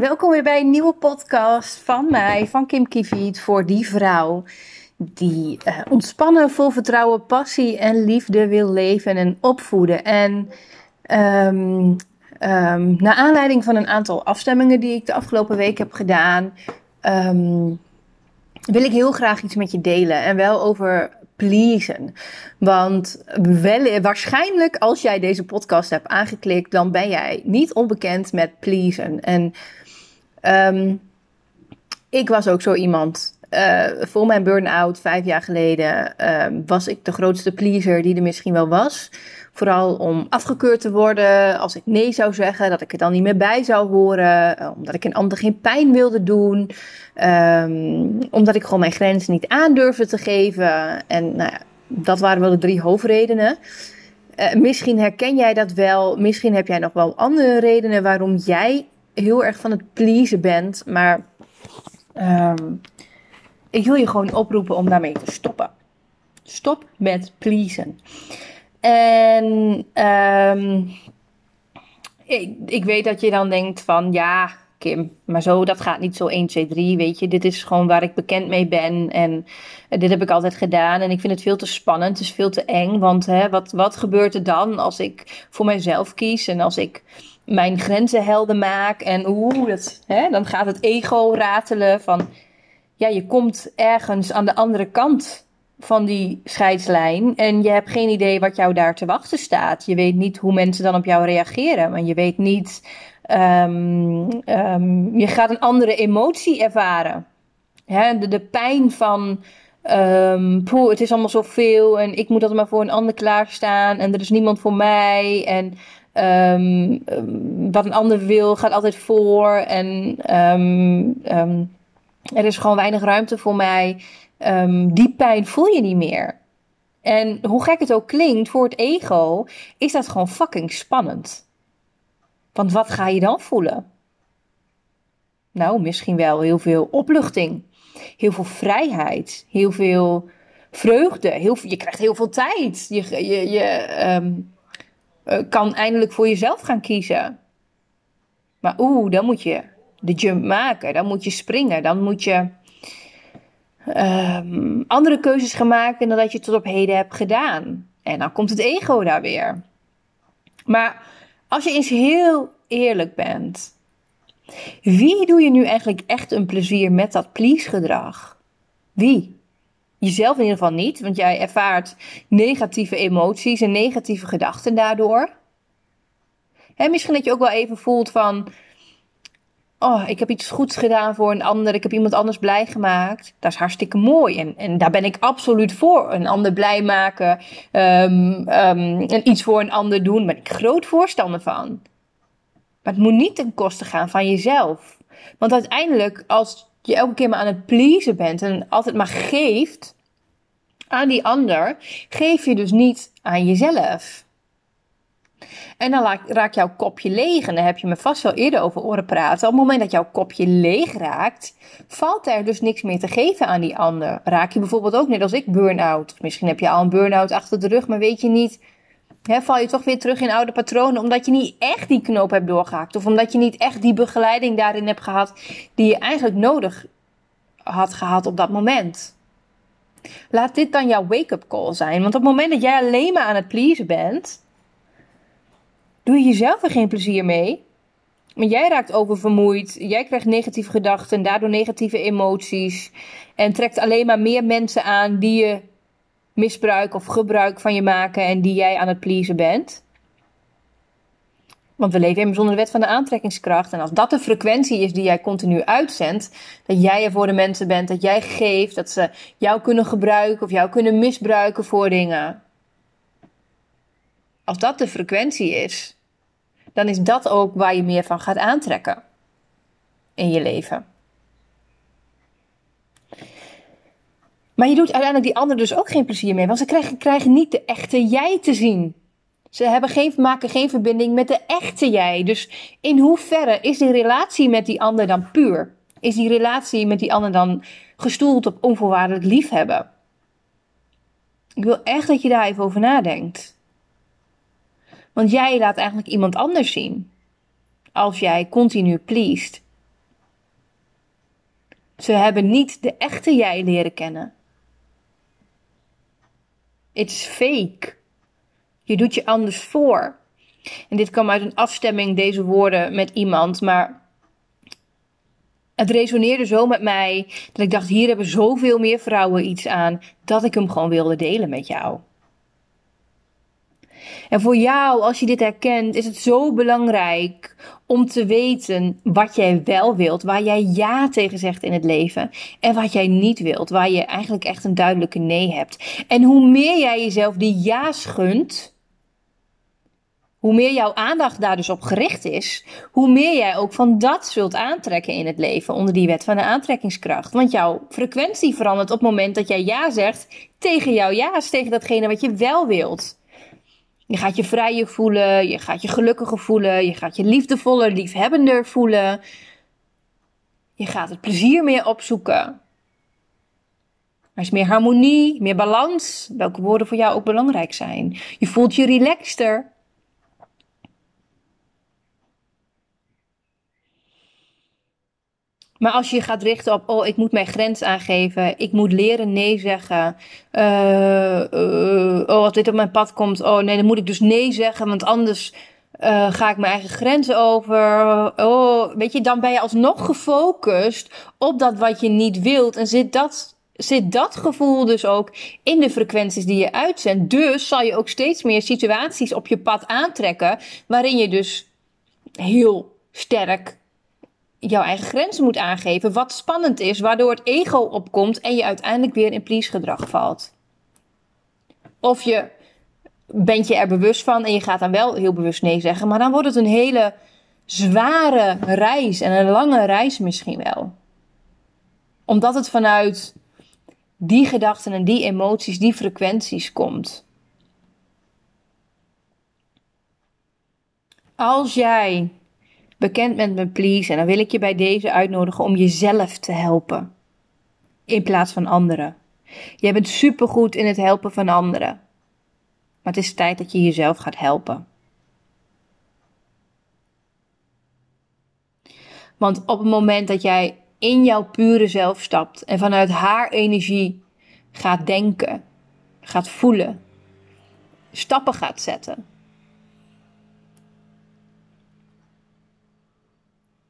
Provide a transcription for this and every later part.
Welkom weer bij een nieuwe podcast van mij, van Kim Kiviet, voor die vrouw die uh, ontspannen, vol vertrouwen, passie en liefde wil leven en opvoeden. En um, naar aanleiding van een aantal afstemmingen die ik de afgelopen week heb gedaan, um, wil ik heel graag iets met je delen. En wel over pleasen. Want wel, waarschijnlijk als jij deze podcast hebt aangeklikt, dan ben jij niet onbekend met pleasen. En um, ik was ook zo iemand. Uh, voor mijn burn-out vijf jaar geleden uh, was ik de grootste pleaser die er misschien wel was. Vooral om afgekeurd te worden als ik nee zou zeggen, dat ik er dan niet meer bij zou horen, eh, omdat ik een ander geen pijn wilde doen, um, omdat ik gewoon mijn grenzen niet aandurfde te geven. En nou ja, dat waren wel de drie hoofdredenen. Uh, misschien herken jij dat wel, misschien heb jij nog wel andere redenen waarom jij heel erg van het pleasen bent, maar um, ik wil je gewoon oproepen om daarmee te stoppen. Stop met pleasen. En um, ik, ik weet dat je dan denkt van ja, Kim, maar zo, dat gaat niet zo 1, 2, 3, weet je. Dit is gewoon waar ik bekend mee ben en dit heb ik altijd gedaan. En ik vind het veel te spannend, het is veel te eng. Want hè, wat, wat gebeurt er dan als ik voor mijzelf kies en als ik mijn grenzen helder maak en oeh, dat, hè, dan gaat het ego ratelen van ja, je komt ergens aan de andere kant van die scheidslijn en je hebt geen idee wat jou daar te wachten staat. Je weet niet hoe mensen dan op jou reageren, maar je weet niet. Um, um, je gaat een andere emotie ervaren. Hè, de, de pijn van. Um, poeh, het is allemaal zoveel en ik moet altijd maar voor een ander klaarstaan en er is niemand voor mij. En wat een ander wil gaat altijd voor. En er is gewoon weinig ruimte voor mij. Die pijn voel je niet meer. En hoe gek het ook klinkt, voor het ego is dat gewoon fucking spannend. Want wat ga je dan voelen? Nou, misschien wel heel veel opluchting, heel veel vrijheid, heel veel vreugde. Heel, je krijgt heel veel tijd. Je, je, je kan eindelijk voor jezelf gaan kiezen. Maar oeh, dan moet je de jump maken. Dan moet je springen. Dan moet je um, andere keuzes gaan maken dan dat je tot op heden hebt gedaan. En dan komt het ego daar weer. Maar als je eens heel eerlijk bent, wie doe je nu eigenlijk echt een plezier met dat please gedrag? Wie? Jezelf in ieder geval niet, want jij ervaart negatieve emoties en negatieve gedachten daardoor. En misschien dat je ook wel even voelt van, oh, ik heb iets goeds gedaan voor een ander, ik heb iemand anders blij gemaakt. Dat is hartstikke mooi en, en daar ben ik absoluut voor. Een ander blij maken um, en iets voor een ander doen, daar ben ik groot voorstander van. Maar het moet niet ten koste gaan van jezelf. Want uiteindelijk, als je elke keer maar aan het pleasen bent en altijd maar geeft aan die ander, geef je dus niet aan jezelf. En dan raakt jouw kopje leeg. En daar heb je me vast wel eerder over horen praten. Op het moment dat jouw kopje leeg raakt, valt er dus niks meer te geven aan die ander. Raak je bijvoorbeeld ook net als ik burn-out. Misschien heb je al een burn-out achter de rug, maar weet je niet. Val je toch weer terug in oude patronen omdat je niet echt die knoop hebt doorgehakt. Of omdat je niet echt die begeleiding daarin hebt gehad die je eigenlijk nodig had gehad op dat moment. Laat dit dan jouw wake-up call zijn. Want op het moment dat jij alleen maar aan het pleasen bent, doe je jezelf er geen plezier mee. Maar jij raakt oververmoeid, jij krijgt negatieve gedachten, daardoor negatieve emoties. En trekt alleen maar meer mensen aan die je misbruik of gebruik van je maken en die jij aan het pleasen bent. Want we leven immers zonder de wet van de aantrekkingskracht. En als dat de frequentie is die jij continu uitzendt, dat jij er voor de mensen bent, dat jij geeft, dat ze jou kunnen gebruiken of jou kunnen misbruiken voor dingen. Als dat de frequentie is, dan is dat ook waar je meer van gaat aantrekken in je leven. Maar je doet uiteindelijk die anderen dus ook geen plezier meer, want ze krijgen, krijgen niet de echte jij te zien. Ze hebben geen, maken geen verbinding met de echte jij. Dus in hoeverre is die relatie met die ander dan puur? Is die relatie met die ander dan gestoeld op onvoorwaardelijk liefhebben? Ik wil echt dat je daar even over nadenkt. Want jij laat eigenlijk iemand anders zien. Als jij continu pleest. Ze hebben niet de echte jij leren kennen. It's fake. Je doet je anders voor. En dit kwam uit een afstemming, deze woorden, met iemand. Maar het resoneerde zo met mij dat ik dacht: hier hebben zoveel meer vrouwen iets aan dat ik hem gewoon wilde delen met jou. En voor jou, als je dit herkent, is het zo belangrijk om te weten wat jij wel wilt, waar jij ja tegen zegt in het leven en wat jij niet wilt, waar je eigenlijk echt een duidelijke nee hebt. En hoe meer jij jezelf die ja's gunt, hoe meer jouw aandacht daar dus op gericht is, hoe meer jij ook van dat zult aantrekken in het leven onder die wet van de aantrekkingskracht. Want jouw frequentie verandert op het moment dat jij ja zegt tegen jouw ja's, tegen datgene wat je wel wilt. Je gaat je vrijer voelen, je gaat je gelukkiger voelen, je gaat je liefdevoller, liefhebbender voelen. Je gaat het plezier meer opzoeken. Er is meer harmonie, meer balans, welke woorden voor jou ook belangrijk zijn. Je voelt je relaxter. Maar als je gaat richten op, oh, ik moet mijn grens aangeven, ik moet leren nee zeggen. Uh, oh, als dit op mijn pad komt, oh nee, dan moet ik dus nee zeggen, want anders uh, ga ik mijn eigen grenzen over. Oh, weet je, dan ben je alsnog gefocust op dat wat je niet wilt. En zit dat, zit dat gevoel dus ook in de frequenties die je uitzendt. Dus zal je ook steeds meer situaties op je pad aantrekken waarin je dus heel sterk jouw eigen grenzen moet aangeven. Wat spannend is, waardoor het ego opkomt en je uiteindelijk weer in please gedrag valt. Of je bent je er bewust van en je gaat dan wel heel bewust nee zeggen, maar dan wordt het een hele zware reis en een lange reis misschien wel. Omdat het vanuit die gedachten en die emoties, die frequenties komt. Als jij bekend met Please. En dan wil ik je bij deze uitnodigen om jezelf te helpen. In plaats van anderen. Jij bent supergoed in het helpen van anderen. Maar het is tijd dat je jezelf gaat helpen. Want op het moment dat jij in jouw pure zelf stapt en vanuit haar energie gaat denken, gaat voelen, stappen gaat zetten,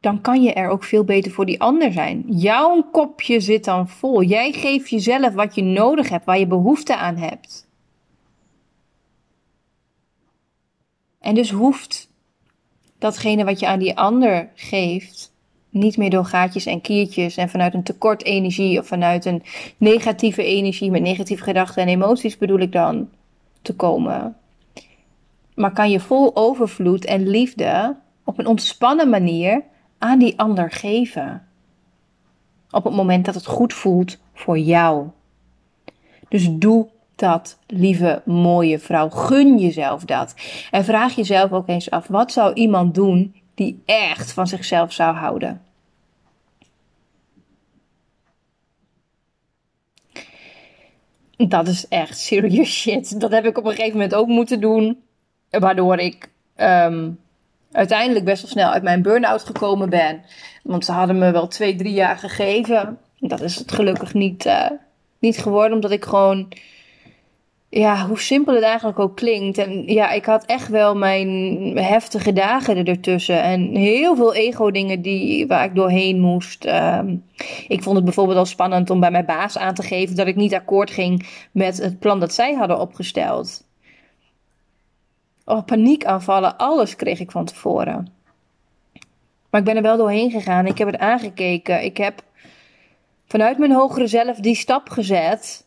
dan kan je er ook veel beter voor die ander zijn. Jouw kopje zit dan vol. Jij geeft jezelf wat je nodig hebt, waar je behoefte aan hebt. En dus hoeft datgene wat je aan die ander geeft, niet meer door gaatjes en kiertjes en vanuit een tekort energie of vanuit een negatieve energie met negatieve gedachten en emoties bedoel ik dan te komen. Maar kan je vol overvloed en liefde op een ontspannen manier aan die ander geven. Op het moment dat het goed voelt voor jou. Dus doe dat, lieve mooie vrouw. Gun jezelf dat. En vraag jezelf ook eens af: wat zou iemand doen die echt van zichzelf zou houden? Dat is echt serious shit. Dat heb ik op een gegeven moment ook moeten doen. Waardoor ik um, uiteindelijk best wel snel uit mijn burn-out gekomen ben. Want ze hadden me wel twee, drie jaar gegeven. Dat is het gelukkig niet, uh, niet geworden, omdat ik gewoon. Ja, hoe simpel het eigenlijk ook klinkt. En ja, ik had echt wel mijn heftige dagen ertussen. En heel veel ego-dingen die, waar ik doorheen moest. Um, ik vond het bijvoorbeeld al spannend om bij mijn baas aan te geven dat ik niet akkoord ging met het plan dat zij hadden opgesteld. Oh, paniekaanvallen, alles kreeg ik van tevoren. Maar ik ben er wel doorheen gegaan. Ik heb het aangekeken. Ik heb vanuit mijn hogere zelf die stap gezet.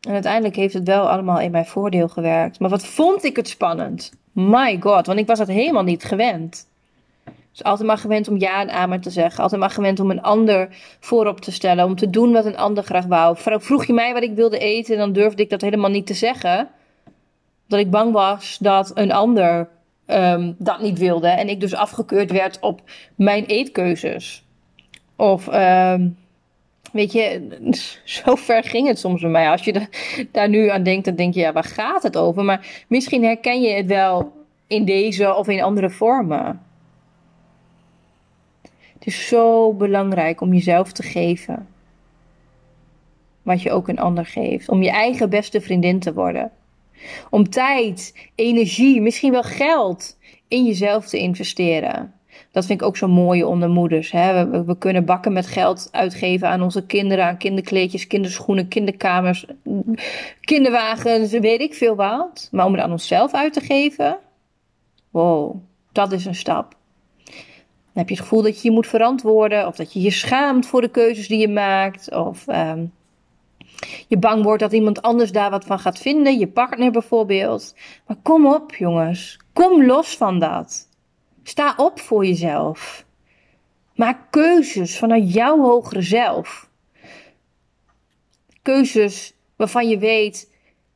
En uiteindelijk heeft het wel allemaal in mijn voordeel gewerkt. Maar wat vond ik het spannend? My god, want ik was dat helemaal niet gewend. Dus altijd maar gewend om ja en amen te zeggen. Altijd maar gewend om een ander voorop te stellen. Om te doen wat een ander graag wou. Vroeg je mij wat ik wilde eten, dan durfde ik dat helemaal niet te zeggen dat ik bang was dat een ander um, dat niet wilde. En ik dus afgekeurd werd op mijn eetkeuzes. Of, um, weet je, zo ver ging het soms bij mij. Als je daar nu aan denkt, dan denk je, ja, waar gaat het over? Maar misschien herken je het wel in deze of in andere vormen. Het is zo belangrijk om jezelf te geven. Wat je ook een ander geeft. Om je eigen beste vriendin te worden. Om tijd, energie, misschien wel geld in jezelf te investeren. Dat vind ik ook zo mooi onder moeders. Hè? We, kunnen bakken met geld uitgeven aan onze kinderen, aan kinderkleedjes, kinderschoenen, kinderkamers, kinderwagens, weet ik veel wat. Maar om het aan onszelf uit te geven, wow, dat is een stap. Dan heb je het gevoel dat je je moet verantwoorden, of dat je je schaamt voor de keuzes die je maakt, of um, je bang wordt dat iemand anders daar wat van gaat vinden, je partner bijvoorbeeld. Maar kom op, jongens, kom los van dat. Sta op voor jezelf. Maak keuzes vanuit jouw hogere zelf. Keuzes waarvan je weet,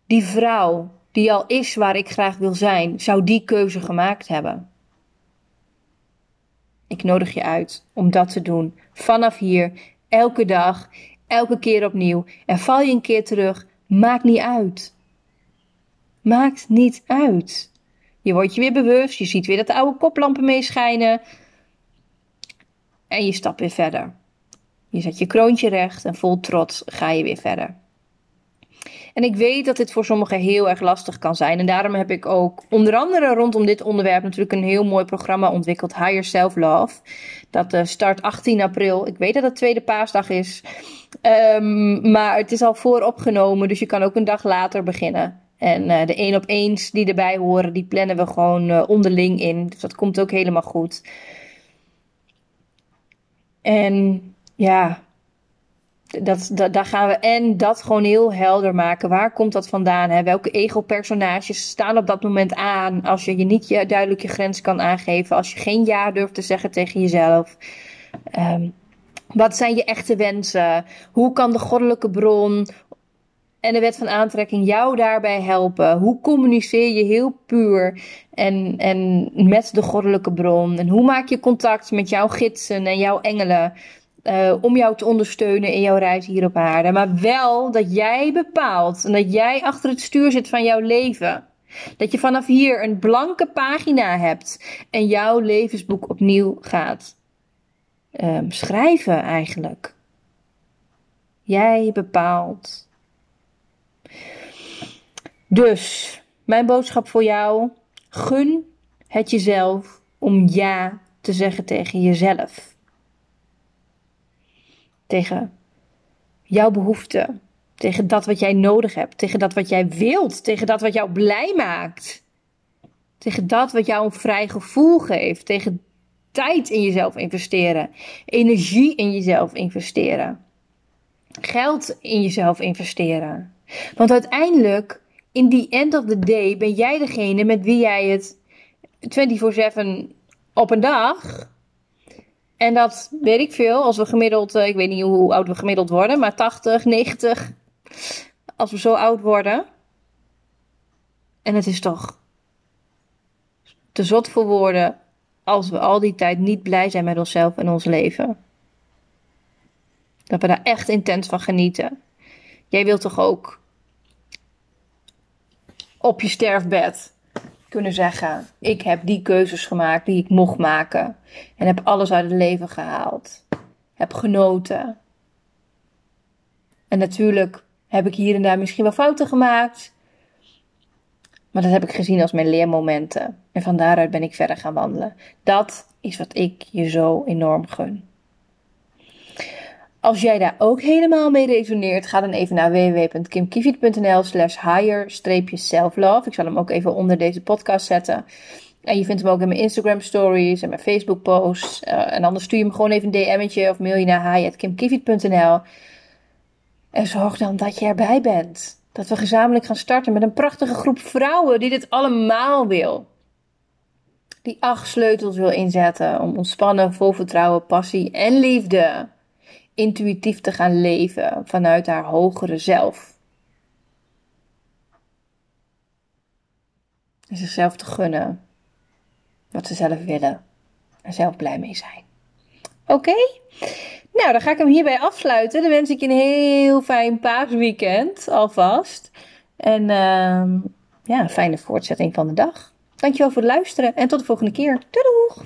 die vrouw die al is waar ik graag wil zijn, zou die keuze gemaakt hebben. Ik nodig je uit om dat te doen. Vanaf hier, elke dag, elke keer opnieuw. En val je een keer terug, maakt niet uit. Maakt niet uit. Je wordt je weer bewust, je ziet weer dat de oude koplampen meeschijnen. En je stapt weer verder. Je zet je kroontje recht en vol trots ga je weer verder. En ik weet dat dit voor sommigen heel erg lastig kan zijn. En daarom heb ik ook onder andere rondom dit onderwerp natuurlijk een heel mooi programma ontwikkeld. Higher Self Love. Dat uh, start 18 april. Ik weet dat het tweede paasdag is. Um, maar het is al vooropgenomen. Dus je kan ook een dag later beginnen. En uh, de één op eens die erbij horen, die plannen we gewoon uh, onderling in. Dus dat komt ook helemaal goed. En ja, dat, dat, daar gaan we en dat gewoon heel helder maken. Waar komt dat vandaan? Welke ego-personages staan op dat moment aan? Als je, je niet je, duidelijk je grens kan aangeven. Als je geen ja durft te zeggen tegen jezelf. Um, wat zijn je echte wensen? Hoe kan de goddelijke bron en de wet van aantrekking jou daarbij helpen? Hoe communiceer je heel puur en, en met de goddelijke bron? En hoe maak je contact met jouw gidsen en jouw engelen? Uh, om jou te ondersteunen in jouw reis hier op aarde. Maar wel dat jij bepaalt en dat jij achter het stuur zit van jouw leven. Dat je vanaf hier een blanke pagina hebt en jouw levensboek opnieuw gaat um, schrijven eigenlijk. Jij bepaalt. Dus, mijn boodschap voor jou: gun het jezelf om ja te zeggen tegen jezelf. Tegen jouw behoeften, tegen dat wat jij nodig hebt, tegen dat wat jij wilt, tegen dat wat jou blij maakt. Tegen dat wat jou een vrij gevoel geeft, tegen tijd in jezelf investeren, energie in jezelf investeren, geld in jezelf investeren. Want uiteindelijk, in die end of the day, ben jij degene met wie jij het 24/7 op een dag. En dat weet ik veel, als we gemiddeld, eh, ik weet niet hoe oud we gemiddeld worden, maar 80, 90, als we zo oud worden. En het is toch te zot voor woorden als we al die tijd niet blij zijn met onszelf en ons leven. Dat we daar echt intens van genieten. Jij wilt toch ook op je sterfbed kunnen zeggen: Ik heb die keuzes gemaakt die ik mocht maken. En heb alles uit het leven gehaald. Heb genoten. En natuurlijk heb ik hier en daar misschien wel fouten gemaakt. Maar dat heb ik gezien als mijn leermomenten. En van daaruit ben ik verder gaan wandelen. Dat is wat ik je zo enorm gun. Als jij daar ook helemaal mee resoneert, ga dan even naar www.kimkiviet.nl slash higher-self-love. Ik zal hem ook even onder deze podcast zetten. En je vindt hem ook in mijn Instagram stories en mijn Facebook posts. Uh, en anders stuur je hem gewoon even een DM'tje of mail je naar hi.kimkiviet.nl. En zorg dan dat je erbij bent. Dat we gezamenlijk gaan starten met een prachtige groep vrouwen die dit allemaal wil. Die acht sleutels wil inzetten om ontspannen, vol vertrouwen, passie en liefde intuïtief te gaan leven vanuit haar hogere zelf. En zichzelf te gunnen wat ze zelf willen en zelf blij mee zijn. Oké? Nou, dan ga ik hem hierbij afsluiten. Dan wens ik je een heel fijn paasweekend alvast. En uh, ja, een fijne voortzetting van de dag. Dankjewel voor het luisteren en tot de volgende keer. Doei doeg!